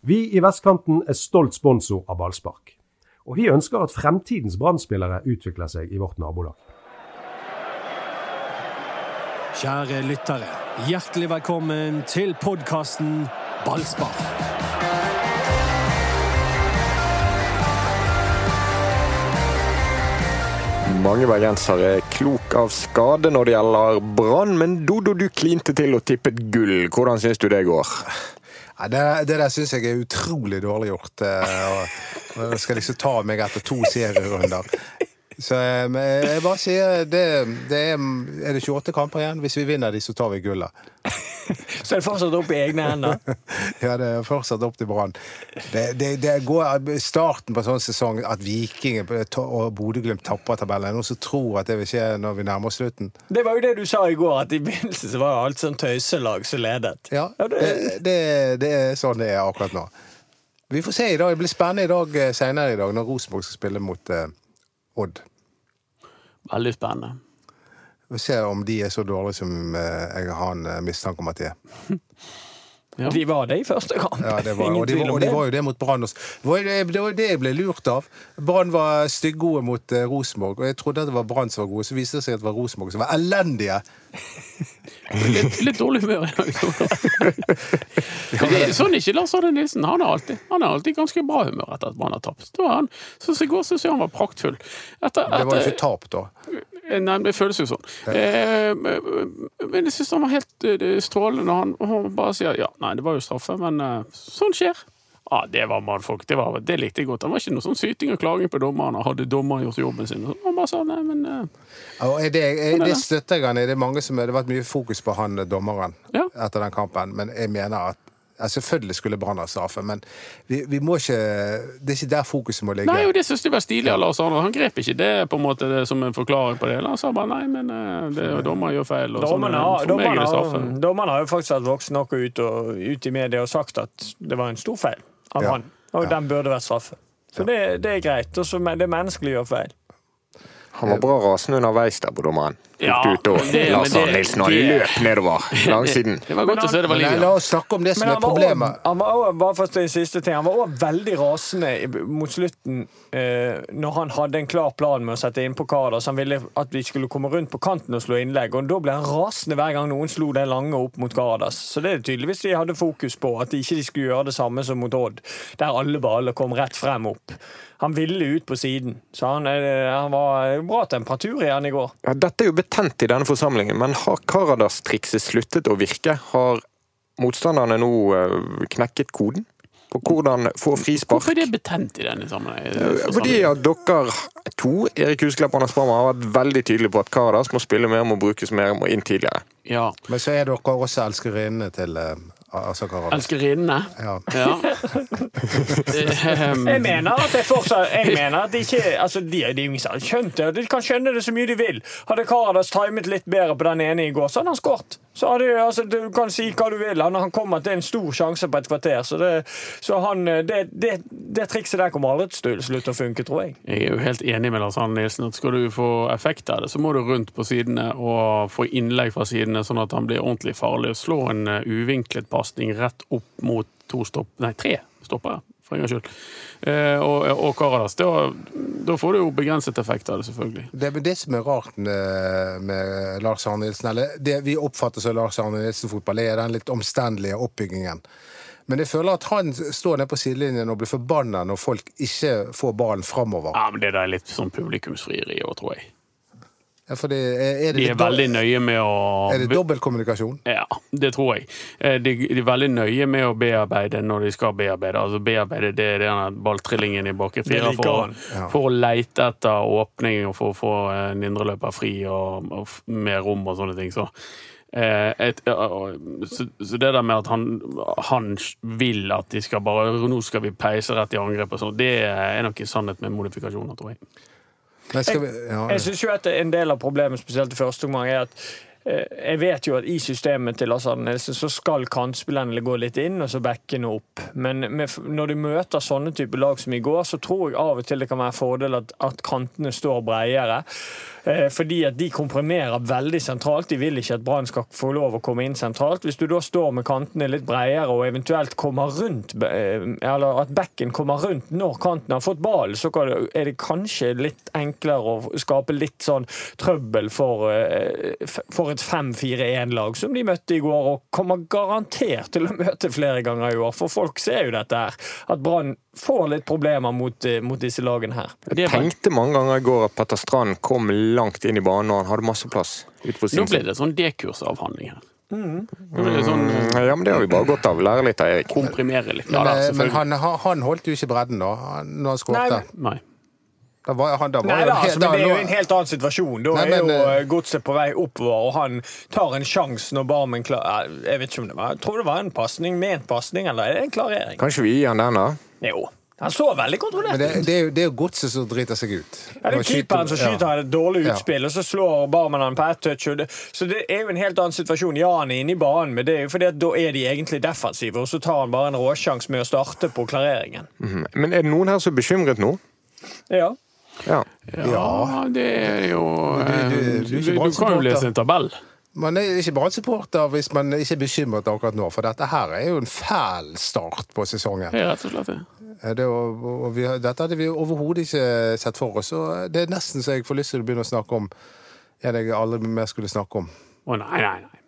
Vi i Vestkanten er stolt sponsor av ballspark. Og vi ønsker at fremtidens brann utvikler seg i vårt nabolag. Kjære lyttere, hjertelig velkommen til podkasten Ballspark. Mange bergensere er klok av skade når det gjelder Brann, men Dodo, du klinte til og tippet gull. Hvordan syns du det går? Ja, det, det der syns jeg er utrolig dårlig gjort. eh, og- og skal liksom ta meg etter to serierunder. Så eh, jeg bare sier det, det er, er det 28 kamper igjen. Hvis vi vinner de, så tar vi gullet. Så er det fortsatt opp i egne hender. Ja, det er fortsatt opp til Brann. Det, det, det går starten på en sånn sesong at Viking og Bodø-Glimt tapper tabellen. Noen som tror at det vil skje når vi nærmer oss slutten? Det var jo det du sa i går, at i begynnelsen så var det alt sånn tøyselag som ledet. Ja, Ja, det, det- det, det er sånn det er akkurat nå. Vi får se i dag. Det blir spennende i dag eh, senere i dag, når Rosenborg skal spille mot eh, Odd. Veldig spennende. Vi ser om de er så dårlige som eh, jeg har en eh, mistanke om at de er. Ja. De var det i første kamp. Ja, det var, Ingen og, de, tvil var- om og de det. var jo det mot Brann også. Det var jo det, det var jo det jeg ble lurt av. Brann var styggode mot eh, Rosenborg, og jeg trodde at det var Brann som var gode. Så viste det seg at det var Rosenborg som var elendige. Litt, litt dårlig humør i dag. Det er sånn ikke Lars Arne Nilsen. Han er alltid Han er alltid ganske bra humør etter at Brann har tapt. Det var han, så I går syns jeg han var praktfull. Etter, Det var jo ikke tap, da. Nei, det føles jo sånn. Eh, men jeg syns han var helt eh, strålende han, han bare sier ja, nei, det var jo straffe, men eh, sånn skjer. Ja, Det var mannfolk. Det, var, det likte jeg godt. Det var ikke noe sånn syting og klaging på dommeren. Hadde dommeren gjort jobben sin? Han bare sa nei, men uh, Og det, jeg, er det det. støtter jeg han i. Det er mange som Det har vært mye fokus på han eh, dommeren Ja. etter den kampen, men jeg mener at ja, Selvfølgelig skulle Brann ha straffe, men vi, vi må ikke Det er ikke der fokuset må ligge. Nei, og det syns jeg var stilig av Lars Arne. Han grep ikke det på en måte det som en forklaring på det. Han sa bare nei, men eh, det, dommer gjør feil. Og Dommerne sånn, er dommerne, det straffe. har, dommerne har jo faktisk vært voksne nok og ut, og, ut i media og sagt at det var en stor feil av Ja. han. Og Ja. den burde vært straffe. Så det, det er greit. også, men det er menneskelig å gjøre feil. Han var bra rasende underveis der på dommeren. Ja, ut, og la det- Arne Nilsen og det- løp nedover langsiden. Det var godt å se det var Men liv. la oss snakke om det som er han var problemet. også- han var også, bare for en siste ting, han var òg veldig rasende mot slutten eh, når han hadde en klar plan med å sette inn på Kardas. Han ville at vi skulle komme rundt på kanten og slå innlegg, og da ble han rasende hver gang noen slo den lange opp mot Karadas. Så det er tydeligvis de hadde fokus på, at de ikke skulle gjøre det samme som mot Odd, der alle baller kom rett frem opp. Han ville ut på siden, så han, eh, han var bra temperatur i han i går. Ja, dette er jo betent i denne forsamlingen, men har Karadas-trikset sluttet å virke? Har motstanderne nå eh, knekket koden på hvordan få frispark? Hvorfor er det betent i denne sammenhengen? Fordi at dere to, Erik Husklepp og Anders Brammer, har vært veldig tydelige på at Karadas må spille mer, må brukes mer, må inn tidligere. Ja. Men så er dere også elskerinnene til eh, Asa Elskerinnene. Ja. Ja. Jeg mener at det fortsatt Jeg mener at de ikke altså de, de er jo skjønt det. De kan skjønne det så mye de vil. Hadde Karadas timet litt bedre på den ene i går, så hadde han skåret. Så hadde, altså, du kan si hva du vil. Han, han kommer til en stor sjanse på et kvarter. Så, det, så han, det, det, det trikset der kommer aldri til å slutte å funke, tror jeg. Jeg er jo helt enig med Lars Arne Nilsen at skal du få effekt av det, så må du rundt på sidene og få innlegg fra sidene, sånn at han blir ordentlig farlig. Slå en uvinklet uvinklet pasning rett opp mot to stopp... Nei, tre stoppere, for en gangs skyld. Eh, og, og Karadas. Da, da får du jo begrenset effekt av det, selvfølgelig. Det er det som er rart med, med Lars Arne Nilsen, eller det vi oppfatter som Lars Arne Nilsen-fotball, er den litt omstendelige oppbyggingen. Men jeg føler at han står nede på sidelinjen og blir forbanna når folk ikke får ballen framover. Ja, men det der er litt sånn publikumsfrieri òg, tror jeg. Ja, for det, er, det De er veldig nøye med å Er det dobbeltkommunikasjon? Ja, det tror jeg. Eh, De, de er veldig nøye med å bearbeide når de skal bearbeide. Altså Bearbeide det er denne balltrillingen i bakre fire for, ja. for å leite etter åpning og for å få en indreløper fri og, og med mer rom og sånne ting. Så, eh, et, så, så det der med at han, han vil at de skal bare Nå skal vi peise rett i angrep og sånn, det er nok en sannhet med modifikasjoner, tror jeg. Ja, Jeg synes jo at En del av problemet, spesielt i første omgang, er at jeg vet jo at i systemet til Lars Arne Nilsen så skal kantspillerne gå litt inn, og så backene opp. Men når du møter sånne type lag som i går, så tror jeg av og til det kan være fordel at, at kantene står bredere. Eh, fordi at de komprimerer veldig sentralt. De vil ikke at Brann skal få lov å komme inn sentralt. Hvis du da står med kantene litt bredere og eventuelt kommer rundt, eh, eller at backen kommer rundt når kanten har fått ballen, så er det kanskje litt enklere å skape litt sånn trøbbel for, eh, f- for et 5-4-1-lag som de møtte i går, og kommer garantert til å møte flere ganger i år. For folk ser jo dette her, at Brann får litt problemer mot, eh, mot disse lagene her. Jeg tenkte mange ganger i går at Petter Strand kom langt inn i banen og han hadde masse plass. Ut på nå ble det sånn D-kursavhandling her. Mm. det sånn Mm, Ja, men det har vi bare godt av. Lære litt av Erik. komprimere litt. Men, Ja da, eh, men han, han han holdt jo ikke bredden da, når han Nei. Nei. Da var, han, da var Nei da, altså, men det er jo en helt annen situasjon. Da Nei, er jo eh, eh, godset på vei oppover, og han tar en sjanse når Barmen klarer Jeg vet ikke om det var Jeg tror det var en pasning, ment pasning, eller er det en klarering? Kanskje vi gir han den, da? Jo. Han så veldig kontrollert Men det, ut. det, er jo, det er jo godset som driter seg ut. Ja, det er keeperen som skyter ja. et dårlig Ja. utspill, og så slår Barmen han på ett touch. Og det, så det er jo en helt annen situasjon. Ja, han er inne i banen, men det er jo fordi at da er de egentlig defensive, og så tar han bare en råsjanse med å starte på klareringen. Mhm. Men er det noen her som er bekymret nå? Ja. Ja. Ja, det er jo eh, du- du Du, du kan jo lese en tabell. Man er ikke Brann-supporter hvis man ikke er bekymret akkurat nå, for dette her er jo en fæl start på sesongen. Er rett og slett det. Eh, Det, og, og vi, dette hadde vi overhodet ikke sett for oss, og det er nesten så jeg får lyst til å begynne å snakke om en jeg aldri mer skulle snakke om. Å nei, nei, nei.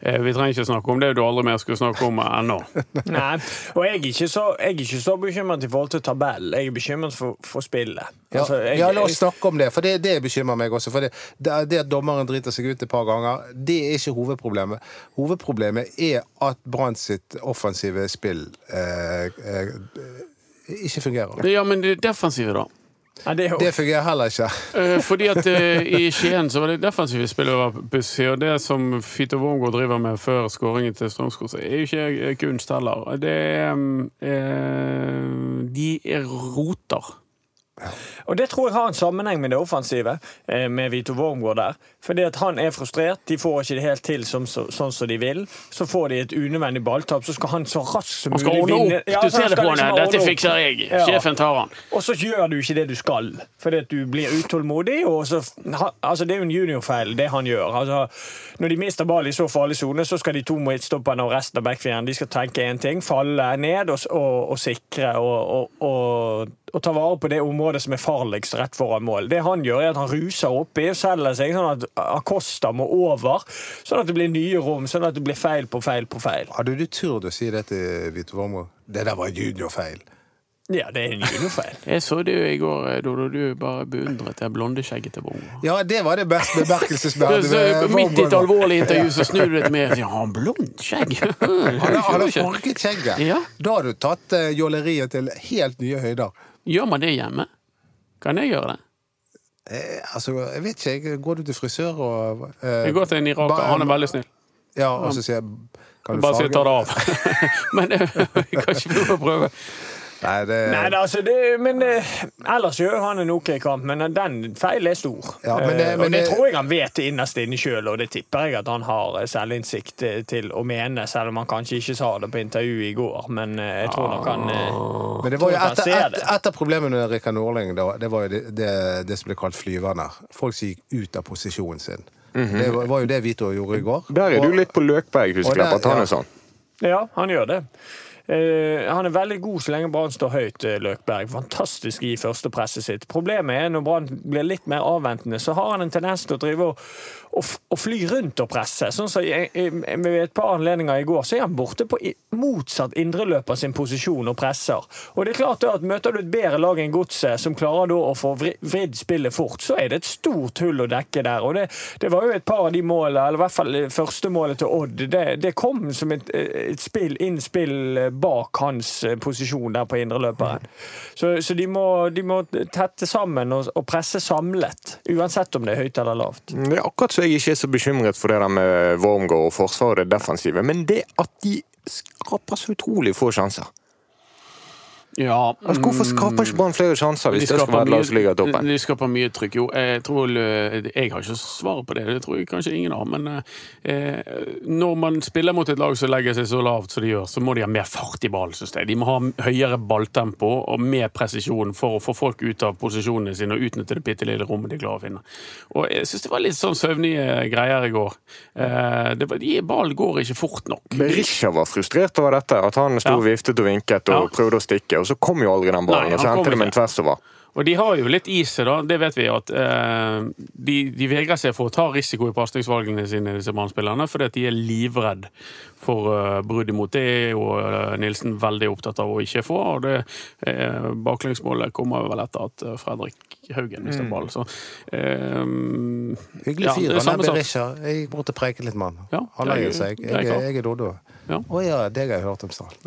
Eh, Vi trenger ikke snakke om det du aldri mer skulle snakke om ennå. Nei, og jeg er ikke så, jeg er ikke så bekymret i forhold til tabell. Jeg er bekymret for, for spillet. Ja, Altså, jeg- ja, la oss snakke om det, for det, det bekymrer meg også. For det, det, det at dommeren driter seg ut et par ganger, det er ikke hovedproblemet. Hovedproblemet er at Brann sitt offensive spill eh, eh, ikke fungerer. Ja, men det defensive, da? Ja, det Det fungerer heller ikke. Eh, Fordi at eh, i Skien så var det defensive pussig, og det som Fito Wormgård driver med før skåringen til Strømsgodset, er jo ikke eh, kunst heller. Det er eh, De er roter. Og det tror jeg har en sammenheng med det offensive, eh, med Vito Wormgård der. Fordi at han er frustrert, de får ikke det helt til som, så, sånn som de vil. Så får de et unødvendig balltap, så skal han så raskt som Han skal mulig ordne vinne. opp! Ja, Du ser det på henne. Dette fikser jeg. Ja. Sjefen tar han. Og så gjør du ikke det du skal, fordi at du blir utålmodig. Og så, altså det er jo en juniorfeil, det han gjør. Altså, når de mister ball i så farlig sone, så skal de to midtstopperne og resten av backfjeren de skal tenke én ting. Falle ned og, og, og sikre og, og, og, og ta vare på det området som er farligst rett foran mål. Det han gjør, er at han ruser oppi og selger seg sånn at Acosta må over. Sånn at det blir nye rom, sånn at det blir feil på feil på feil. Hadde du turt å si det til Vito Wormo? Det der var juniorfeil. Ja, det er en juniorfeil. Jeg så det jo i går, eh, Dodo. Du bare beundret det blonde skjegget til Wormgård. Ja, det var det beste bemerkelsesverdige. Midt i et alvorlig intervju så snur du deg med Ja, han har blondt skjegg! Han har, farget skjegget. Ja. Da har du tatt jåleriet jolleriet til helt nye høyder. Gjør man det hjemme? Kan jeg gjøre det? Eh, altså, jeg vet ikke. jeg- Går du til frisør og eh, Jeg går til en iraker. Han er veldig snill. Ja, og så sier jeg Kan du Bare si ta det av. Men jeg kan ikke prøve å prøve. Nei, det Nei, da, altså, det, men eh, ellers gjør han en OK kamp, men den feilen er stor. Ja, men det- Eh, men og det det- tror jeg han vet innerst inne sjøl, og det tipper jeg at han har eh, selvinnsikt til å mene, selv om han kanskje ikke sa det på intervjuet i går. Men eh, jeg tror nok han eh, Men det var jo etter, etter, etter ser et, det. et av problemene med Rikard Norling, da, det var jo det, det, det som ble kalt flyverne. Folk som gikk ut av posisjonen sin. Det var, var jo det Vito gjorde i går. Der er Og- du litt på Løkberg, husker jeg. At han ja. er sånn. Ja, han gjør det. Eh, han er veldig god så lenge Brann står høyt, eh, Løkberg. Fantastisk i førstepresset sitt. Problemet er når Brann blir litt mer avventende, så har han en tendens til å drive og, og, og fly rundt og presse. Sånn som i- Ved et par anledninger i går så er han borte på motsatt indreløper sin posisjon og presser. Og det er klart at Møter du et bedre lag enn Godset, som klarer da å få vri- vridd spillet fort, så er det et stort hull å dekke der. Og det, det var jo et par av de målene, eller i hvert fall første målet til Odd, det, det kom som et, et spill, innspill bak hans eh, posisjon der på indreløperen. Så, så de, må, de må tette sammen og, og presse samlet, uansett om det er høyt eller lavt. Det er akkurat så jeg ikke er så bekymret for det der med Wormgård og forsvaret, defensive, men det at de skaper så utrolig få sjanser. Ja, Altså, hvorfor skaper ikke Brann flere sjanser hvis De det skal være et lag som ligger i toppen? De skaper mye trykk. Jo, jeg tror eh, Jeg har ikke svaret på det, det tror jeg kanskje ingen har. Men eh, når man spiller mot et lag som legger seg så lavt som de gjør, så må de ha mer fart i ballen, synes jeg. De må ha høyere balltempo og mer presisjon for å få folk ut av posisjonene sine og utnytte det bitte lille rommet de klarer å finne. Og jeg syns det var litt sånn søvnige greier i går. Eh, det var, de, ballen går ikke fort nok. Berisha var frustrert over dette, at han sto Ja. viftet og vinket og Ja. prøvde å stikke, og så kom jo aldri den ballen, Nei, og så hentet med en tvers over. Og de har jo litt i seg, da. Det vet vi at eh, de, de vegrer seg for å ta risiko i pasningsvalgene sine, disse Brann-spillerne, fordi at de er livredd for uh, brudd imot. Det er jo eh, Nilsen veldig opptatt av å ikke få. Og det uh, baklengsmålet kommer vel etter at Fredrik Haugen mistet ballen. Så eh, Hyggelig ja, fyr, er han er. Berisha. Jeg og preiket litt med han. Ja, han legger seg. Jeg, Jeg, jeg er Doddo. Ja. Oh, ja, deg har jeg hørt om Stahl.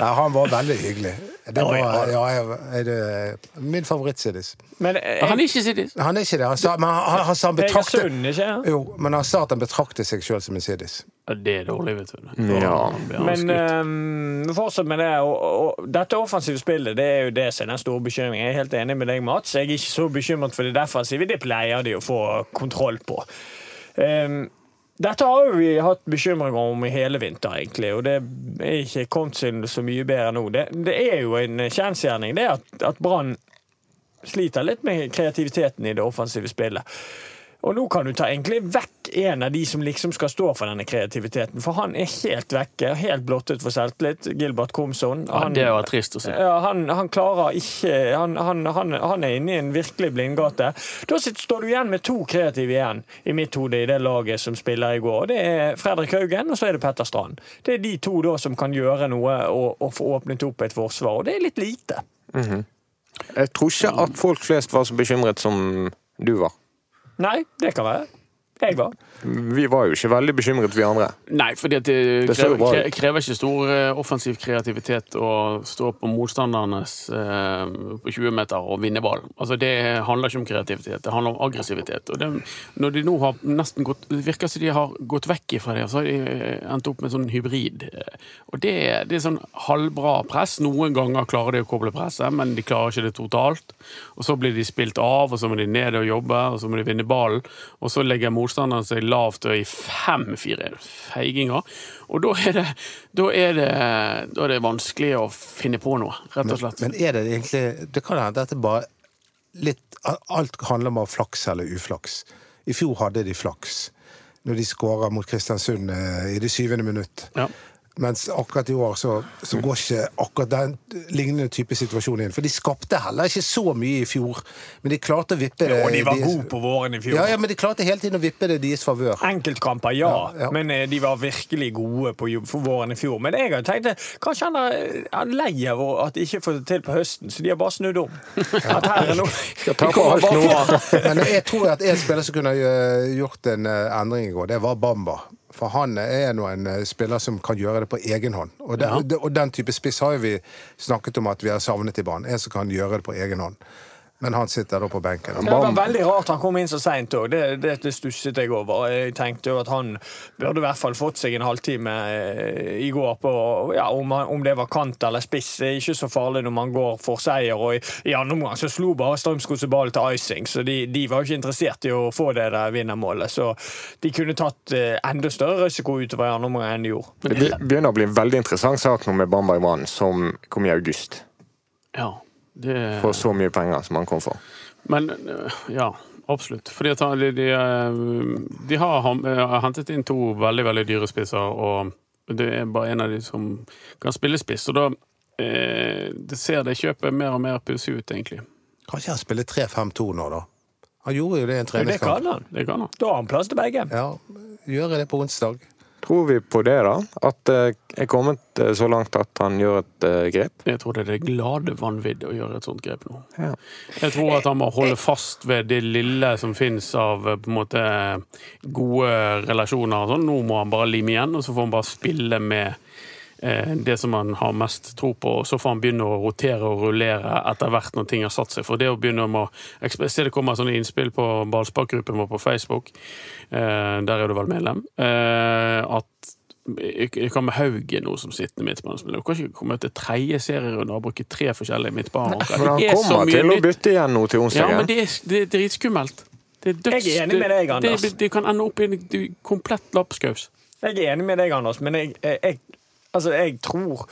Nei, han var veldig hyggelig. Det var, ja, jeg, jeg, det- min favoritt-siddis. Men Men Han er ikke siddis. Han er ikke det. Han sa, men han, han, sa han betrakter Egersund, ikke Ja. Jo, men han sa at han betrakter seg sjøl som en siddis. Det er dårlig, vet du. Ja. Blir han Men um, fortsatt med det. Og, og, dette offensive spillet det er jo det som er den store bekymringen. Jeg er helt enig med deg, Mats. Jeg er ikke så bekymret for det defensive. Det pleier de å få kontroll på. Um, dette har vi hatt bekymringer om i hele vinter, egentlig, og det er ikke kommet seg så mye bedre nå. Det, det er jo en kjensgjerning det at, at Brann sliter litt med kreativiteten i det offensive spillet. Og nå kan du ta egentlig vekk en av de som liksom skal stå for denne kreativiteten, for han er helt vekke, helt blottet for selvtillit. Gilbert Komson. Ja, det var trist å se. ja, han, han klarer ikke han, han, han, han er inne i en virkelig blindgate. Da står du igjen med to kreative igjen i mitt hode i det laget som spiller i går. Det er Fredrik Haugen og så er det Petter Strand. Det er de to da som kan gjøre noe og, og få åpnet opp et forsvar, og det er litt lite. Jeg tror ikke at folk flest var så bekymret som du var. Nei, det kan være. Jeg var. Vi var jo ikke veldig bekymret, vi andre. Nei, for det, Det krever, krever ikke stor eh, offensiv kreativitet å stå på motstandernes eh, på 20 meter og vinne ball. Altså, det handler ikke om kreativitet, det handler om aggressivitet. Og det, når de nå har nesten gått Det virker som de har gått vekk ifra det, og så har de eh, endt opp med sånn hybrid. Og det, det er sånn halvbra press. Noen ganger klarer de å koble presset, men de klarer ikke det totalt. Og så blir de spilt av, og så må de ned og jobbe, og så må de vinne ballen. Og så legger motstanderen seg lavt og i fem-fire feiginger. Og da er, det, da, er det, da er det vanskelig å finne på noe, rett og slett. Men er det egentlig Det kan hende at det bare litt Alt handler om flaks eller uflaks. I fjor hadde de flaks når de skåra mot Kristiansund eh, i det syvende minutt. Ja. Mens akkurat i år så, så går ikke akkurat den lignende type situasjon inn. For de skapte heller ikke så mye i fjor, men de klarte å vippe det Og de var de, gode på våren i fjor. Ja, ja, men de klarte hele tiden å vippe det i deres favør. Enkeltkamper, ja, Ja, ja. men eh, de var virkelig gode på våren i fjor. Men jeg har tenkt eh, kanskje han er, han er lei av at de ikke får det til på høsten, så de har bare snudd om. At her er noe Skal ta på alt nå. Men jeg tror at en spiller som kunne eh, gjort en eh, endring i går, det var Bamba. For han er nå en eh, spiller som kan gjøre det på egen hånd. Og, den, Ja. og den type spiss har vi snakket om at vi har savnet i banen. En som kan gjøre det på egen hånd. Men han sitter da på benken. Det var veldig rart han kom inn så seint òg. Det, det, det stusset jeg over. Jeg tenkte jo at han burde i hvert fall fått seg en halvtime eh, i går på ja, om, han, om det var kant eller spiss. Det er ikke så farlig når man går for seier. Og i, i andre omgang så slo bare Strømskose ballen til icing, så de, de var jo ikke interessert i å få det der vinnermålet. Så de kunne tatt eh, enda større risiko utover i andre omgang enn de gjorde. Det begynner å bli en veldig interessant sak nå med Bamba i Brann, som kom i august. Ja, det For så mye penger som han kom for. Men øh, ja, absolutt. Fordi at de, de, øh, de har ham- øh, hentet inn to veldig veldig dyre spisser, og det er bare en av de som kan spille spiss. Og da eh, det ser det kjøpet mer og mer pussig ut, egentlig. ikke han spille 3-5-2 nå, da. Han gjorde jo det i en treningskamp. det kan han. Det kan han. Da har han plass til begge. Ja, gjøre det på onsdag. Tror vi på det, da? At det er kommet eh, så langt at han gjør et eh, grep? Jeg tror det er det glade vanvidd å gjøre et sånt grep nå. Ja. Jeg tror at han må holde fast ved det lille som fins av eh, på en måte gode relasjoner. og sånn. Nå må han bare lime igjen, og så får han bare spille med eh, det som man har mest tro på, og så får han begynne å rotere og rullere etter hvert når ting har satt seg. For det å begynne med å jeg Se det kommer sånne innspill på ballsparkgruppen vår på Facebook, eh, der er du vel medlem, eh, at Jeg kan med Haugen nå som sittende midtbanespiller. Du kan ikke komme til tredje serierunde og bruke tre forskjellige midtbanere. Men han Det er kommer til å bytte igjen nå til Ja, men det er, det er dritskummelt. Det er døds... Jeg er enig med deg, Anders. Det, det kan ende opp i en komplett lapskaus. Jeg er enig med deg, Anders, men jeg, jeg, jeg, altså, jeg tror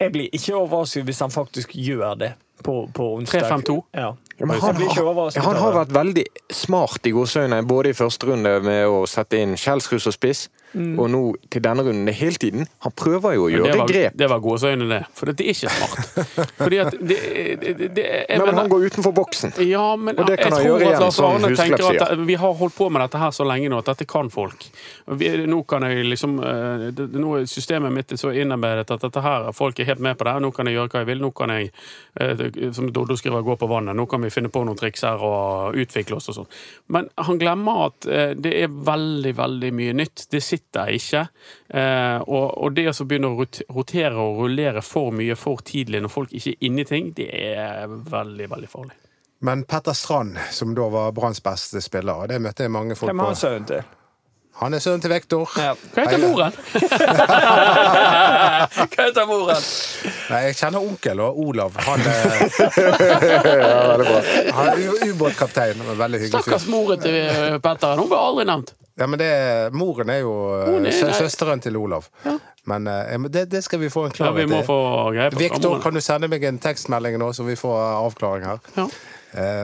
Jeg blir ikke overrasket hvis han faktisk gjør det på, på onsdag. 3-5-2. Ja. Ja, han, har- han har vært veldig smart i gåseøynene, både i første runde med å sette inn Kjelsrud som spiss, Mm. og nå til denne runden hele tiden. Han prøver jo å gjøre det var, grep, det var gåseøyne, det. For det er ikke smart. Fordi at det, det, det, jeg men han går utenfor boksen. Ja, men Og det kan han gjøre igjen, som Husklepp sier. vi har holdt på med dette her så lenge nå at dette kan folk. Vi, nå kan jeg liksom eh, Nå er systemet mitt så innarbeidet at dette her, folk er helt med på det. Nå kan jeg gjøre hva jeg vil. Nå kan jeg, eh, som Doddo skriver, gå på vannet. Nå kan vi finne på noen triks her og utvikle oss og sånn. Men han glemmer at eh, det er veldig, veldig mye nytt. Det sitter ikke. Eh, og, og det å begynne å rotere og rullere for mye for tidlig når folk ikke er inne i ting, det er veldig, veldig farlig. Men Petter Strand, som da var Branns beste spiller, og det møtte jeg mange folk på Hvem har han sønnen til? Han er sønnen til Vektor. Ja. Hva heter moren? Hva heter moren? Nei, jeg kjenner onkel og Olav. Han er, han er ubåtkaptein. Veldig hyggelig Stakkars moren til eh, Petter. Hun ble aldri nevnt. Ja, men det, moren er jo eh, Hun er- sø søsteren til Olav. Men eh, men det, det skal vi få en Ja, vi klarhet må i. få greie på Viktor, kan du sende meg en tekstmelding nå, så vi får eh, avklaring her? Ja.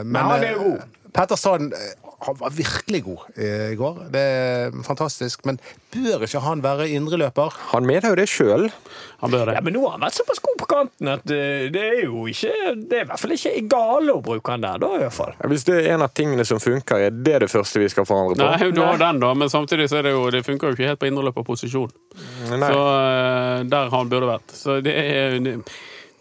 Men, ja, det er eh, god. Petter Strand eh, han var virkelig god eh, i går. Det er fantastisk. Men bør ikke han være indreløper? Han mener jo det sjøl. Ja, men nå har han vært såpass god på kanten at eh, det er jo ikke Det er i hvert fall ikke gale å bruke han der, da, i hvert fall. Hvis det er en av tingene som funker, er det det første vi skal forandre på? Nei, du har den, da, men samtidig så er det jo Det funker jo ikke helt på indreløperposisjon. Nei. Så der han burde vært. Så det er,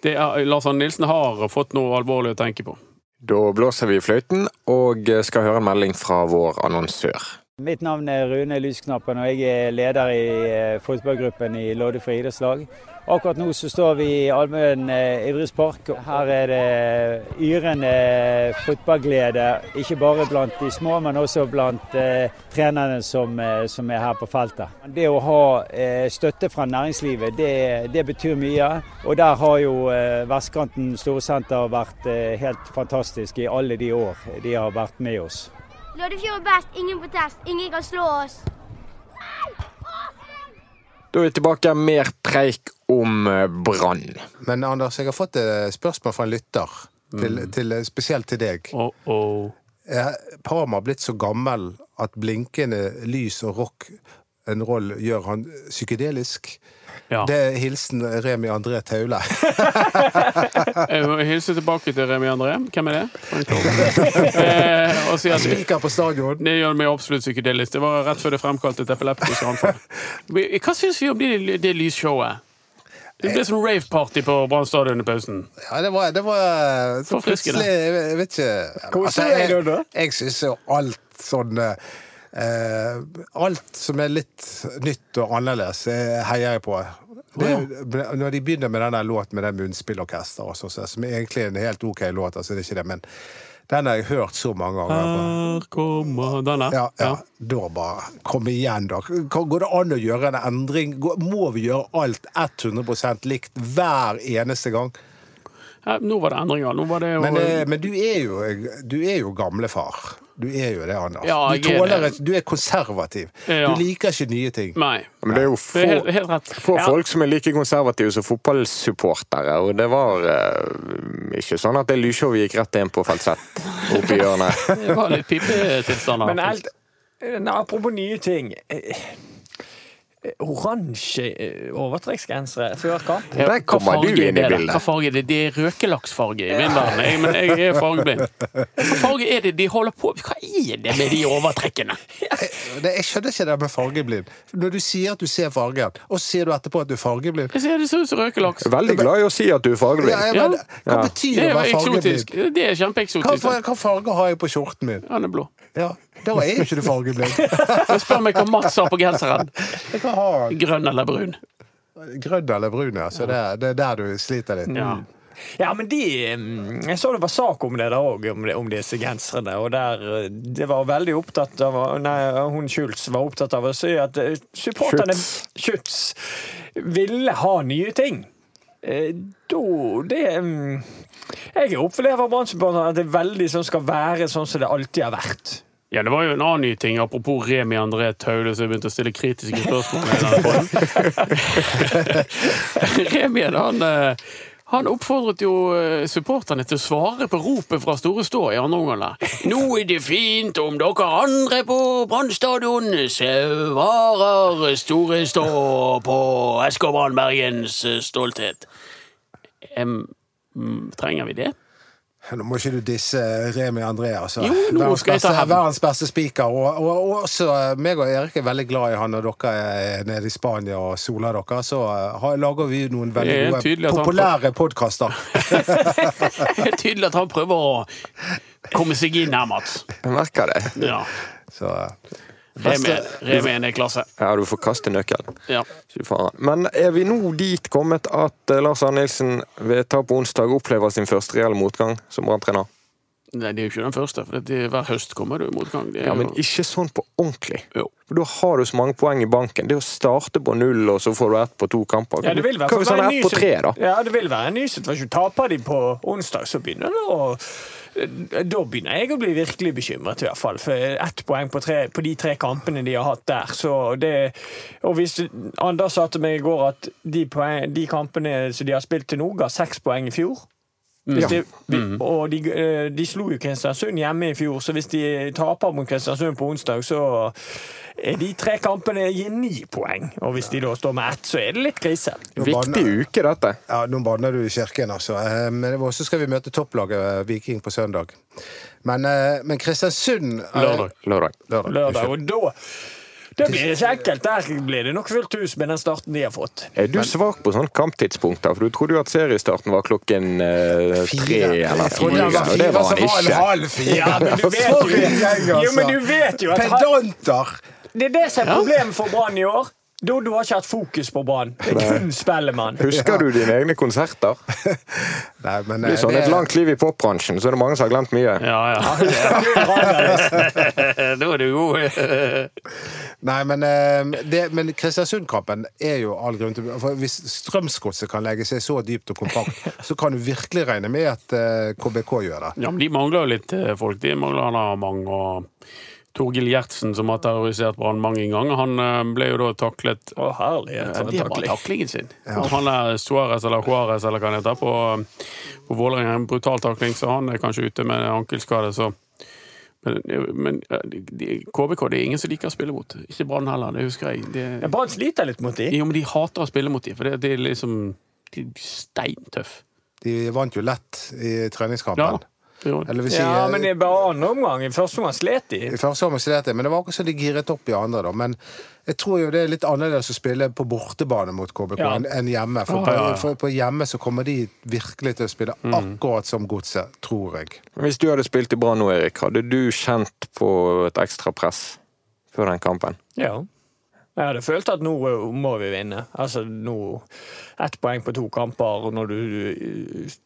det er Lars Arne Nilsen har fått noe alvorlig å tenke på. Da blåser vi i fløyten og skal høre en melding fra vår annonsør. Mitt navn er Rune Lysknappen, og jeg er leder i eh, fotballgruppen i Loddefri idrettslag. Akkurat nå så står vi i Almøen eh, idrettspark. Her er det yrende fotballglede, ikke bare blant de små, men også blant eh, trenerne som, eh, som er her på feltet. Det å ha eh, støtte fra næringslivet, det, det betyr mye. Og der har jo eh, Vestkanten Storsenter vært eh, helt fantastisk i alle de år de har vært med oss. Loddefjord er best, ingen protest, ingen kan slå oss. Da er vi tilbake mer preik om eh, Brann. Men Anders, jeg har fått et spørsmål fra en lytter, til, til, spesielt til deg. Oh, oh. Er Parma blitt så gammel at blinkende lys og rock en roll gjør han psykedelisk? Ja. Det er hilsen Remi André Taule. Jeg må hilse tilbake til Remi André. Hvem er det? Han eh, og si at Spiker på stadion. det gjør meg absolutt psykedelisk. Det var rett før det fremkalte et epileptisk anfall. Hva syns vi om det, det lysshowet? Det ble som rave-party på Brann stadion i pausen. Ja, det var, det var så Forfriskende. plutselig Jeg vet ikke Altså, du deg jeg, jeg syns jo alt sånn eh, Alt som er litt nytt og annerledes, eh, heier jeg på. Det, når de begynner med den låten med den munnspillorkester, og sånn, som egentlig er en helt OK låt, altså det er ikke det, men den har jeg hørt så mange ganger. Her kommer denne. Ja, ja. Da bare Kom igjen, da. Går det an å gjøre en endring? Må vi gjøre alt 100% likt hver eneste gang? Ja, nå var det endringer. Var det jo Men, eh, men du er jo Du er jo gamlefar. Du er jo det, Anders. Ja, du, er tåler, du er konservativ. Ja. Du liker ikke nye ting. Nei. Men det er jo Det er helt, helt rett. få Ja. folk som er like konservative som fotballsupportere, og det var uh, ikke sånn at det lysshowet gikk rett inn på Falsett oppi hjørnet. Det var litt pipetilstander. Men helt, apropos nye ting eh, Oransje eh, overtrekksgensere før kamp? Ja, Der kommer du inn i bildet. Hva farge er det? Det er røkelaksfarge i min verden. Jeg, men jeg er fargeblind. Hva farge er det de holder på Hva er det med de overtrekkene? Jeg, jeg skjønner ikke det med fargeblind. Når du sier at du ser fargen, og sier du etterpå at du er fargeblind Jeg ser det ser ut som røkelaks. Veldig glad i å si at du er fargeblind. ja, men, Hva betyr Det det å være fargeblind? Det er kjempeeksotisk. Hva, hva farge har jeg på skjorten min? Han er blå. Ja, Da er jo ikke du fargeblind. Spør meg hva Mats har på genseren. Grønn eller brun? Grønn eller brun, ja. Så det, er- det er der du sliter litt. Ja. Ja, men de mm, Jeg så det var sak om det der òg, om, om disse genserne. Og der eh, det var veldig opptatt av Nei, hun Schultz var opptatt av å si at eh, supporterne Schutz ville ha nye ting. Eh, Da Det mm, Jeg opplever Brann-supporterne at det er veldig sånn skal være sånn som det alltid har vært. Ja, Det var jo en annen ny ting, apropos Remi André Taule, som begynte å stille kritiske spørsmål. Remi han, eh, han oppfordret jo eh, supporterne til å svare på ropet fra Store Stå i andre omgang. Nå er det fint om dere andre på Brann stadion svarer Store Stå på SK Brann Bergens stolthet. Em, mm, trenger vi det? Nå må ikke du disse Remi Andreas. altså. Jo, verdens, beste, verdens beste spiker. Og, og, og også eh, meg og Erik er veldig glad i han når dere er nede i Spania og soler dere. Så eh, har, lager vi noen veldig gode populære podkaster. Det er tydelig at han prøver å komme seg inn her, Mats. Jeg merker det. Ja. Så eh, Remi er klasse. Ja, du får kaste nøkkelen. Ja. Men er vi nå dit kommet at eh, Lars Arne Nilsen ved tap på onsdag opplever sin første reelle motgang som Brann-trener? Nei, det er jo ikke den første, for det, hver høst kommer det jo motgang. Det er Ja, men jo, ikke sånn på ordentlig. jo. For Da har du så mange poeng i banken. Det å starte på null, og så får du ett på to kamper. Ja, det vil være, Hva hvis han være er ett på tre, da? Ja, det vil være en ny situasjon. Taper de på onsdag, så begynner det å da begynner jeg å bli virkelig bekymret, i hvert fall. For ett poeng på, tre, på de tre kampene de har hatt der. Så det, og hvis Anders sa til meg i går at de, poeng, de kampene som de har spilt til nå, ga seks poeng i fjor. Hvis de, vi- Og de, eh, de slo jo Kristiansund hjemme i fjor, så hvis de taper mot Kristiansund på onsdag, så er de tre kampene gir ni poeng. Og hvis de da står med ett, så er det litt krise. Viktig uke, dette. Ja, Nå banner du i kirken, altså. Eh, Men så skal vi møte topplaget eh, Viking på søndag. Men, men Kristiansund Lørdag. Lørdag. Lørdag. lørdag. Og da, da blir ikke enkelt. Der blir det nok fullt hus med den starten de har fått. Er du svak på sånne kamptidspunkter? For du trodde jo at seriestarten var klokken eh, tre eller fire. og det var han ikke. halv fire. Ja, men du vet jo, jo, men altså. du vet jo at Pedanter! Det er det som er problemet for Brann i år. Dodo har ikke hatt fokus på Brann. Det er kun Spellemann. Husker du dine egne konserter? Nei, men, Det eh, er sånn et langt liv i popbransjen, så er det mange som har glemt mye. Ja, ja. Er da er du god. Nei, men, eh, det, men Kristiansund-kampen er jo all grunn til for Hvis Strømsgodset kan legge seg så dypt og kompakt, så kan du virkelig regne med at eh, KBK gjør det. Ja, men de mangler jo litt eh, folk. De mangler da mange. og Torgil Gjertsen, som har terrorisert Brann mange ganger, han eh, ble jo da taklet Å, herlighet. Ja, for en det var takling. taklingen sin. Ja. Han er Suárez eller Juárez eller hva han heter, på, på Vålerenga. En brutal takling, så han er kanskje ute med ankelskade. Så. Men, men de, de, KBK det er ingen som liker å spille mot. Ikke Brann heller, det husker jeg. Det, Ja, Brann sliter litt mot dem. jo, men de hater å spille mot dem, for det, det er liksom de er steintøff. De vant jo lett i Ja, treningskampen. de. Eller si, Ja, men det er bare andre omgang. I første omgang slet de. I første omgang slet de, men det var akkurat som de giret opp i andre. da. Men jeg tror jo det er litt annerledes å spille på bortebane mot KBK Ja. enn hjemme. For, oh, på, ja, ja. for på hjemme så kommer de virkelig til å spille akkurat som Godset, tror jeg. Hvis du hadde spilt i Brann nå, Erik, hadde du kjent på et ekstra press før den kampen? Ja. Jeg hadde følt at nå eh, må vi vinne. Altså nå Ett poeng på to kamper når du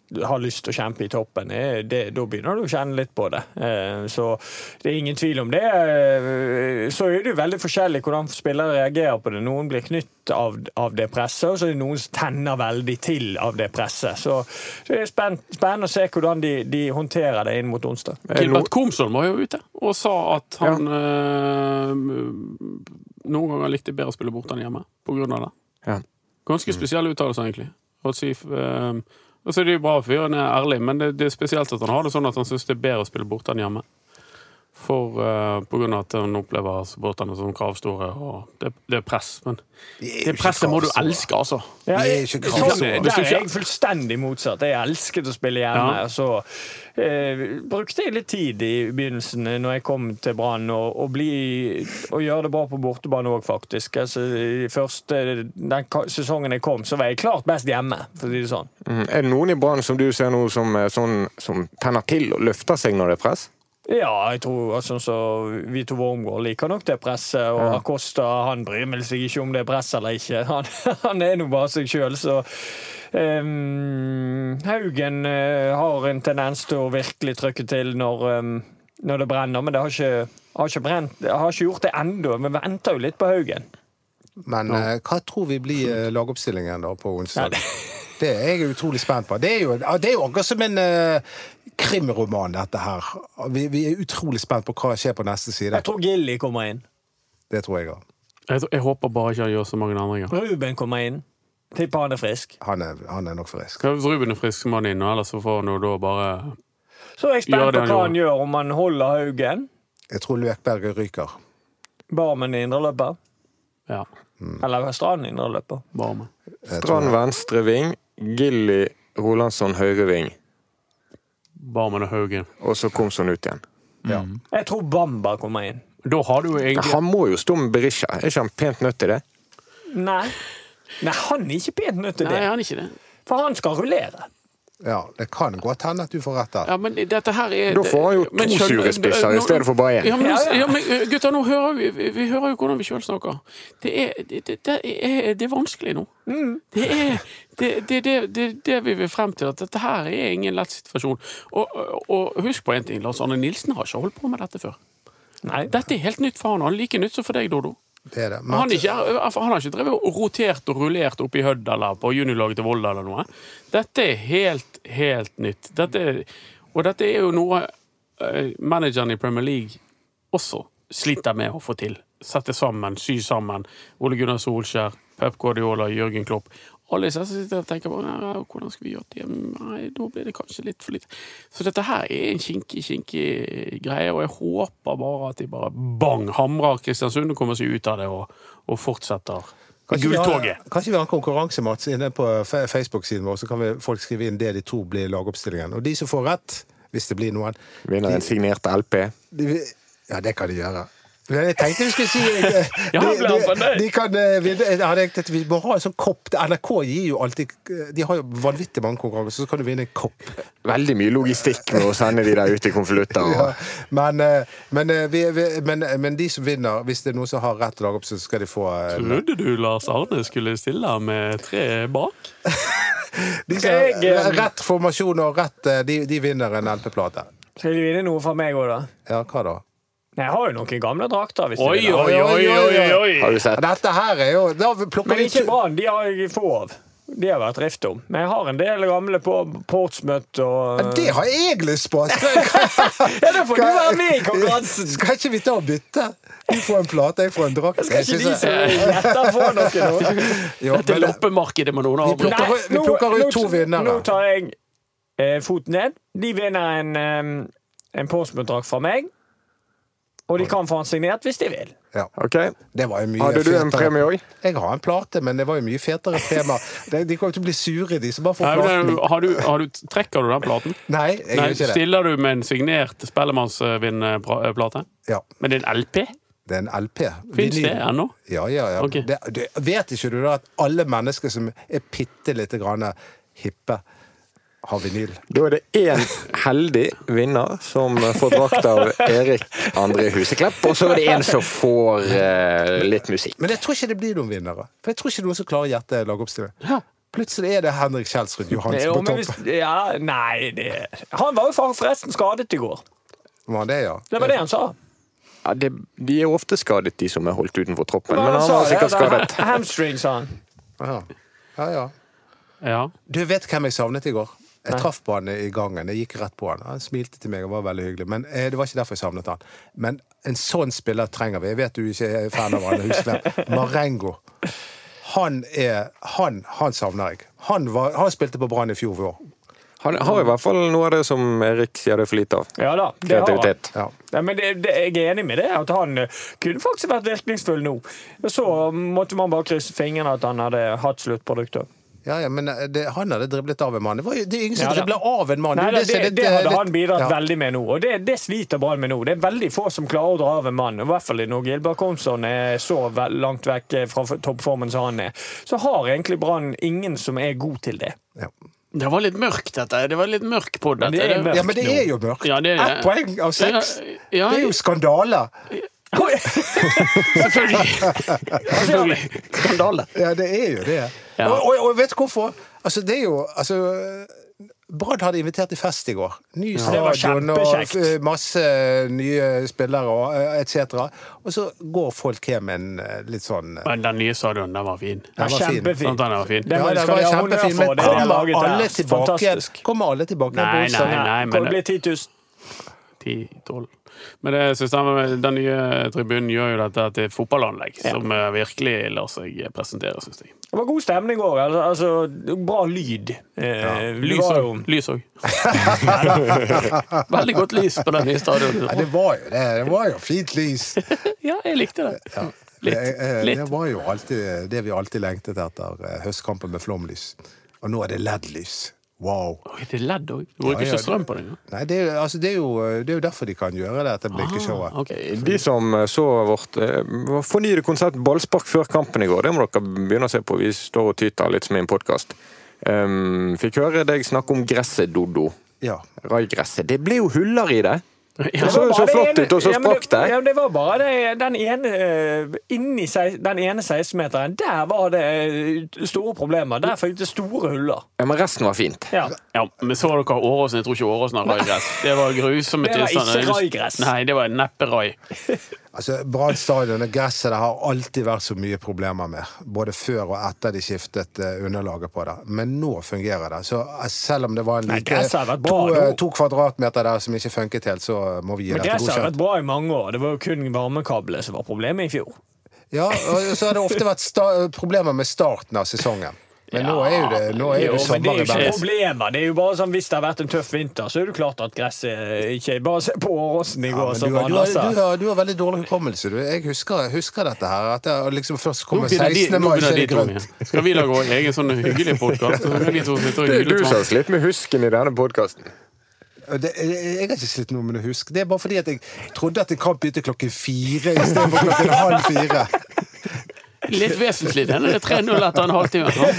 du har lyst til å kjempe i toppen, eh, det, da begynner du å kjenne litt på det. Eh, Så det er ingen tvil om det. Eh, Så er det jo veldig forskjellig hvordan spillere reagerer på det. Noen blir knytt av, av det presset, og så er det noen som tenner veldig til av det presset. Så det er spenn- spennende å se hvordan de, de håndterer det inn mot onsdag. Er Gilbert Komsson var jo ute og sa at han eh, noen ganger likte bedre å spille borte enn hjemme på grunn av det. Ja. Ganske spesiell uttalelser, egentlig. Si, eh, og så er det jo bra fyren er ærlig, men det, det er spesielt at han har det sånn at han syns det er bedre å spille borte enn hjemme. For uh, på grunn av at han opplever supporterne som kravstore, og det, det er press. Men det presset må du elske, altså. Ja, Det er jeg, ikke sånn, kravstore. der er jeg fullstendig motsatt. Jeg elsket å spille hjemme. Ja. Så eh, brukte jeg litt tid i begynnelsen eh, når jeg kom til Brann, og, og, bli- og gjøre det bra på bortebane òg, faktisk. Altså, i første, den sesongen jeg kom, så var jeg klart best hjemme, for å si det sånn. Mm. Er det noen i Brann som du ser nå som, er sånn, som tenner til og løfter seg når det er press? Ja, jeg tror sånn som Vito Wormgård liker nok det presset. Og Ja. Acosta han bryr vel seg ikke om det er press eller ikke. Han, han er nå bare seg sjøl, så um, Haugen uh, har en tendens til å virkelig trykke til når, um, når det brenner, men det har ikke, har ikke, brent, har ikke gjort det ennå. Vi venter jo litt på Haugen. Men eh, hva tror vi blir eh, lagoppstillingen da på onsdag? Det er jeg utrolig spent på. Det er jo, det er jo akkurat som en uh, krimroman, dette her. Vi, vi er utrolig spent på hva som skjer på neste side. Jeg tror Gilly kommer inn. Det tror jeg òg. Jeg, jeg håper bare ikke han gjør så mange endringer. Ruben kommer inn. Tipper han er frisk. Han, er- han er nok frisk. Hvis Ruben er frisk, må han inn, og ellers får han jo da bare Så er jeg spent på han hva han gjør, om han holder Haugen. Jeg tror Løkberget ryker. Barmen i indreløper. Ja, Eller Strand indreløper. Barmen. med. Strand venstre ving, Gilly Rolandsson høyreving. Barmen og Haugen. og så kom sånn ut igjen. Ja. Jeg tror Bamba kommer inn. Da har du jo egentlig Han må jo stå med Berisha. Er ikke han pent nødt til det? Nei. Nei, han er ikke pent nødt til det. Nei, han er ikke det. For han skal rullere. Ja, det kan godt hende at du får rett der. Ja, men dette her er Da får han jo Men to sure spisser i stedet for bare én. Ja, men, Ja, men eh, gutter, nå hører vi, vi, vi hører jo hvordan vi sjøl snakker. Det er, det, det, det, er, det er vanskelig nå. Det er det, det, det, det, det vi vil frem til, at dette her er ingen lett situasjon. Og, og, husk på en ting, Lars Arne Nilsen har ikke holdt på med dette før. Nei. Dette er helt nytt for han, og like nytt som for deg, Dodo. Det er det. Men Han, ikke, han har ikke drevet og rotert og rullert oppe i Hødd eller på juniorlaget til Volda eller noe. Dette er helt, helt nytt. Dette og dette er jo noe eh, manageren i Premier League også sliter med å få til. Sette sammen, sy sammen. Ole Gunnar Solskjær, Pep Guardiola, Jørgen Klopp. Alle disse som sitter og tenker på «Nei, hvordan skal vi gjøre det. Nei, da blir det kanskje litt for lite. Så dette her er en kinkig, kinkig greie, og jeg håper bare at de bare bang hamrer Kristiansund og kommer seg ut av det og, og fortsetter Kanskje vi har- Kanskje vi har en konkurranse Mats, inne på Facebook-siden vår, så kan vi, folk skrive inn det de tror blir lagoppstillingen. Og de som får rett, hvis det blir noen Vinner en signert LP. de, Ja, det kan de gjøre. Men Jeg tenkte vi skulle si eh, Ja, de, de, de kan eh, jeg tenkt Vi må ha en sånn kopp. NRK gir jo alltid De har jo vanvittig mange konkurranser, så kan du vinne en kopp. Veldig mye logistikk med å sende de der ut i konvolutter. Ja, men, eh, men, eh, vi, vi, men, men de som vinner, hvis det er noen som har rett lagopp, så skal de få eh, Trodde du Lars Arne skulle stille med tre bak? de som eh, har Rett formasjon og rett eh, De, de vinner en LP-plate. Skal de vinne noe fra meg òg, da? Ja, hva da? Jeg har jo noen gamle drakter. hvis Oi, oi, oi, oi, oi! Har du sett? Dette her er jo Da Men ikke Brann. De har jeg få av. De har vært rift om. Men jeg har en del gamle på Portsmouth og Ja, Det har jeg lyst på! Skal, Ja, da får du være med i konkurransen! skal ikke vi ta og bytte? Du får en plate, jeg får en drakt. Skal ikke de som gjetter, få noe nå? Dette loppemarkedet må noen plukker- Nei, vi plukker ut to vinnere. Nå tar jeg eh, foten ned. De vinner en, eh, en Portsmouth-drakt fra meg. Og de kan få den signert hvis de vil. Ja. Okay. Det var jo mye Hadde du en fetere. premie òg? Jeg har en plate, men det var jo mye fetere tema. De, de kommer til å bli sure, de som bare får Nei, platen. har du, har du, trekker du den platen? Nei, jeg Nei, gjør ikke det. stiller du med en signert Spellemannsvinn-plate? Ja, Men det er en LP? det er en LP. Fins det ennå? Ja, ja, ja. Okay. Det, det, vet ikke du da at alle mennesker som er bitte lite grann hippe, har vinyl? Da er det én heldig vinner som får drakt av Erik André Huseklepp, og så er det en som får eh, litt musikk. Men jeg tror ikke det blir noen vinnere. For jeg tror ikke noen som klarer å gjette lagoppstillingen. Ja. Plutselig er det Henrik Kjelsrud Johansen Jo, på topp. ja, nei det, Han var jo forresten skadet i går. Var det, ja? Det var det han sa. Ja, det, de er ofte skadet, de som er holdt utenfor troppen, men han var sikkert det? Det skadet. Hamstring, sa han. Ja, ja. ja. Ja. Du vet hvem jeg savnet i går? Jeg traff på han i gangen. Jeg gikk rett på han. Han smilte til meg og var veldig hyggelig. Men eh, det var ikke derfor jeg savnet han. Men en sånn spiller trenger vi. Jeg vet du ikke er fan av han. Husk Marengo. Han er Han, han savner jeg. Han, var, han spilte på Brann i fjor vår. Han har i hvert fall noe av det som Erik sier det er for lite av. Ja da, det har han. Ja. Ja, men det, det, jeg er enig med det, at han eh, kunne faktisk vært virkningsfull nå. Så måtte man bare krysse fingrene at han hadde hatt sluttproduktet. Ja, ja, men eh, det, han hadde driblet av en mann. Det, var jo, det er ingen som Ja, da. dribler av en mann. Nei, det, det, det eh, hadde han bidratt ja. veldig med nå, og det, det sliter Brann med nå. Det er veldig få som klarer å dra av en mann. I hvert fall når Gilbert Komsson er så langt vekk fra toppformen som han er. Så har egentlig Brann ingen som er god til det. Ja. Det var litt mørkt, dette. Det var litt mørk på dette. det er mørkt. Ja, men det er jo mørkt. Ja, det er det. Ett poeng av seks. Ja, Det er jo skandale. selvfølgelig. selvfølgelig. Skandale. Ja, det er jo det. Ja. Og, og, og vet du hvorfor? Altså, det er jo altså, Brann hadde invitert til fest i går. Ny var stadion og eh, masse nye spillere og eh, etc. Og så går folk hjem med en eh, litt sånn Men den nye stadion, den var fin. Den var. Kjempefin. Sant, den var fin. Ja, skal var de ha honnør kjempefin, men kommer alle tilbake. Kommer alle tilbake Nei, nei, nei, men det bli 10 000? 10-12. Men det systemet med den nye tribunen gjør jo dette til et fotballanlegg, som eh, virkelig lar seg presentere, syns jeg. Det var god stemning òg. Altså, altså, bra lyd. Ja. Lys òg. Veldig godt lys på den nye stadionet. stadionet. det var jo det. Det var jo fint lys. Ja, jeg likte det. Det, Litt. eh, Litt. det var jo alltid det vi alltid lengtet etter eh, høstkampen med flomlys. Og nå er det LED-lys. Wow. Oi, det er ledd òg. Du bruker Ja, ja, ikke strøm på det engang. Nei, det er, altså, det, er jo, det er jo derfor de kan gjøre dette blinkeshowet. Ah, ok. De som eh, så vårt eh, fornyede konsert ballspark før kampen i går, det må dere begynne å se på. Vi står og tyter litt som i en podkast. Um, fikk høre deg snakke om gresset, Dodo. Ja. Raigresset. Det ble jo huller i det. Ja. Så så flott ut, og så ja, sprakk det. Ja, det var bare det, den ene eh, Inni seg- den ene 16-meteren, der var det eh, store problemer. Der fikk det store huller. Ja, Men resten var fint. Ja. Ja, men så dere Åråsen? Jeg tror ikke Åråsen har raigress. Det var grusomme Det var ikke raigress. Nei, det var neppe rai. Altså, Brann stadion og gresset det har alltid vært så mye problemer med. Både før og etter de skiftet eh, underlaget på det. Men nå fungerer det. Så eh, selv om det var en Nei, vært to, eh, to kvadratmeter der som ikke funket helt, så må vi gi det til godkjent. Men gresset har vært bra i mange år. Det var jo kun varmekablet som var problemet i fjor. Ja, og så har det ofte vært problemer med starten av sesongen. Men nå er jo det, nå er Jo, det men det er jo ikke Bergen. problemer. Det er jo bare sånn Hvis det har vært en tøff vinter, så er det klart at gresset ikke Bare se på Åråsen i går, Ja, du, har- du, har, du, har, du har veldig dårlig hukommelse. Jeg husker, husker dette her. At det liksom først kommer begynner de, 16. mai, så er det grønt. Skal vi lage vår egen sånn hyggelig podkast? Det er du som har slitt med husken i denne podkasten. Det, jeg har ikke slitt noe med å huske. Det er bare fordi at jeg trodde at en kamp begynte klokken fire istedenfor klokken halv fire. Litt vesentlig. Den er 3-0 etter en halvtime.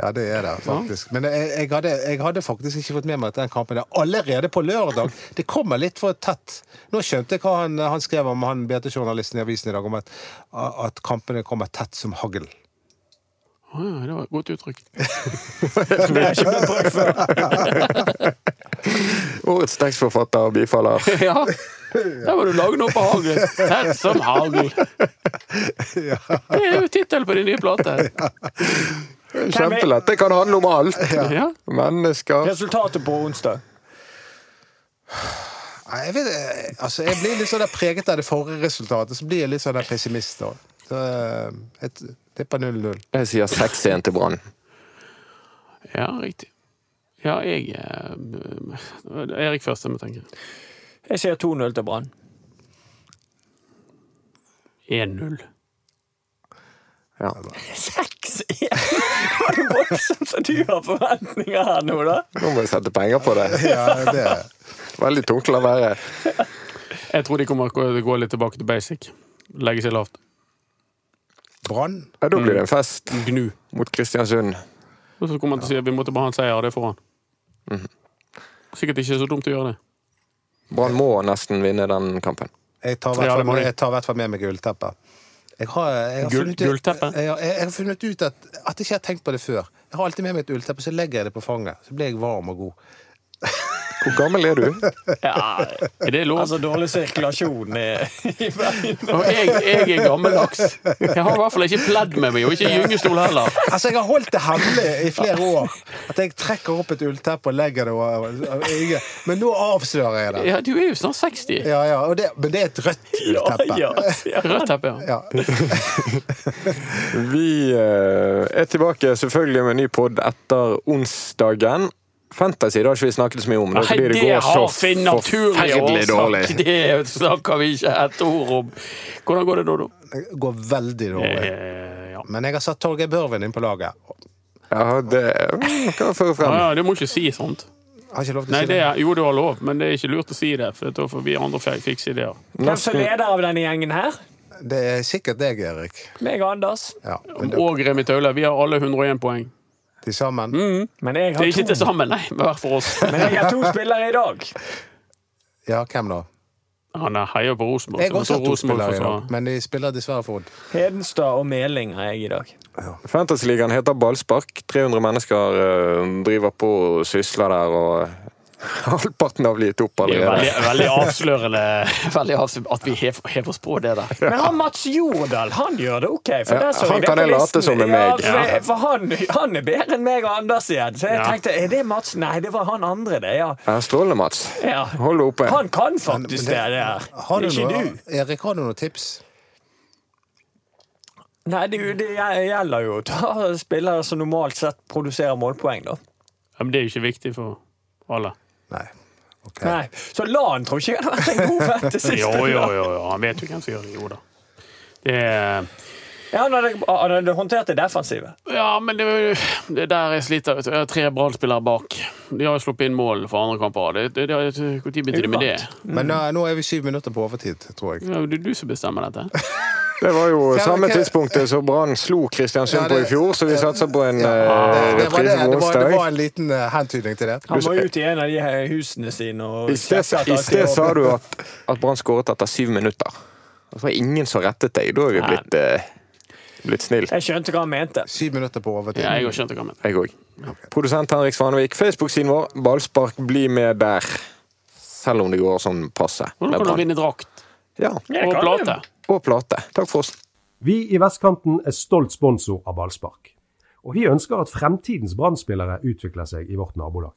Ja, det er det faktisk. Men jeg, jeg, hadde, jeg hadde faktisk ikke fått med meg at den kampen er allerede på lørdag. Det kommer litt for tett. Nå skjønte jeg hva han, han skrev om han BT-journalisten i avisen i dag, om at, at kampene kommer tett som hagl. Å ja, det var et godt uttrykk. Det har ikke blitt brukt før. Årets tekstforfatter bifaller. Ja, der må du lage noe på hagl. Tett som hagl. Det er jo tittelen på din nye plate. Kjempelett. Det kan handle om alt. Ja. Mennesker. Resultatet på onsdag. Nei, jeg, vet, eh, altså, jeg blir litt sånn preget av det forrige resultatet, så blir jeg litt sånn pessimist. da. Så eh, jeg tipper 0-0. Jeg sier 6-1 til Brann. ja, riktig. Ja, jeg eh, Erik først, jeg må tenke. Jeg sier 2-0 til Brann. 1-0. Ja. 6-1! Var det voldsomt så du har forventninger her nå, da? Nå må jeg sette penger på det. Ja, det Veldig tungt å la være. Jeg tror de kommer til å gå litt tilbake til basic. Legge seg lavt. Brann. Ja, da blir det en fest Gnu. mot Kristiansund. Og så kommer han til å si at vi måtte bare ha en seier, det får han. Mhm. Sikkert ikke så dumt å gjøre det. Brann må nesten vinne den kampen. Jeg tar i Ja, hvert det må fall- de. jeg tar i hvert fall med meg gullteppet. Jeg har, jeg har Gull- funnet ut- gullteppe? Jeg, har- jeg har funnet ut at, at jeg ikke har tenkt på det før. Jeg har alltid med meg et ullteppe, så legger jeg det på fanget. Så blir jeg varm og god. Hvor gammel er du? Ja, er det lov? Altså dårlig sirkulasjon i, i Bergen. Og jeg, jeg er gammeldags. Jeg har i hvert fall ikke pledd med meg, og ikke gyngestol heller. Altså, Jeg har holdt det hemmelig i flere år. At jeg trekker opp et ullteppe og legger det over. Men nå avslører jeg det. Ja, du er jo snart 60. Ja, ja, og det, Men det er et rødt ullteppe. Ja, ja. Rødt teppe, ja. Ja. Vi eh, er tilbake selvfølgelig med en ny pod etter onsdagen. Fantasy det har ikke vi snakket så mye om. Da Nei, blir det det går har sin naturlige dårlig. årsak. Det snakker vi ikke et ord om. Hvordan går det, Dodo? Det går veldig dårlig. Eh, ja. Men jeg har satt Torgeir Børven inn på laget. Ja, det mm, kan jeg føre Ah, frem. ja, du må ikke si sånt. Har ikke lov til å Nei, si det det? er, jo, du har lov, men det er ikke lurt å si det, for da får vi andre fikse ideer. Hvem som leder av denne gjengen her? Det er sikkert deg, Erik. Meg og Anders. Ja, Og Remi Taule. Vi har alle 101 poeng. Til sammen. Mm. Men jeg Det er ikke to, til sammen, nei. Hver for oss. men jeg har to spillere i dag. Ja, hvem da? Han er heier på Rosenborg. Jeg så også har to spillere i dag, men de spiller dessverre for Odd. Hedenstad og Meling har jeg i dag. Fantasyligaen heter Ballspark. 300 mennesker eh, driver på og sysler der, og halvparten har blitt opp er allerede. veldig, veldig avslørende veldig avslørende at vi hev- hever oss på det der. Men han Mats Jordal, han gjør det OK. For Ja, han kan jeg late som er Ja, meg. for, for han, han er bedre enn meg og Anders igjen. Så jeg Ja. tenkte, er det Mats? Nei, det var han andre, det. Ja. Ja, Strålende, Mats. ja. Hold det oppe. Han kan Men faktisk det- det der. Har du Ikke noe, du. Erik, har du noen tips? Nei, det, det gjelder jo å ta spillere som normalt sett produserer målpoeng, da. Ja, men det er jo ikke viktig for alle. Nei. Okay. Nei. Så LAN tror ikke jeg hadde vært en god venn til sist. Jo, jo, jo, jo. han vet jo hvem som gjør det. Jo da. Det er Ja, han hadde, han hadde håndtert det defensive. Ja, men det, det er der jeg sliter. vet du. Jeg har tre Brann-spillere bak. De har jo sluppet inn mål for andre kamper. Det- det- det- Når begynte de med det? Men nå, nå er vi syv minutter på overtid, tror jeg. Det er du som bestemmer dette. Det var jo samme tidspunktet som Brann slo Kristiansund Ja, på i fjor, så vi satser på en eh, reprise på onsdag. det var en liten eh, hentydning til det. Han var ute i en av de her husene sine og I sted, sa du at, at Brann skåret etter syv minutter. Det var ingen som rettet deg. Da er vi blitt, eh, blitt snill. Jeg skjønte hva han mente. Syv minutter på overtid. Ja, jeg òg skjønte hva han mente. Jeg òg. Produsent Henrik Svanevik. Facebook-siden vår, Ballspark, bli med der. Selv om det går sånn passe. Hvordan kan du vinne drakt Ja, og plate? og plate. Takk for oss. Vi i Vestkanten er stolt sponsor av Ballspark. Og vi ønsker at fremtidens Brann-spillere utvikler seg i vårt nabolag.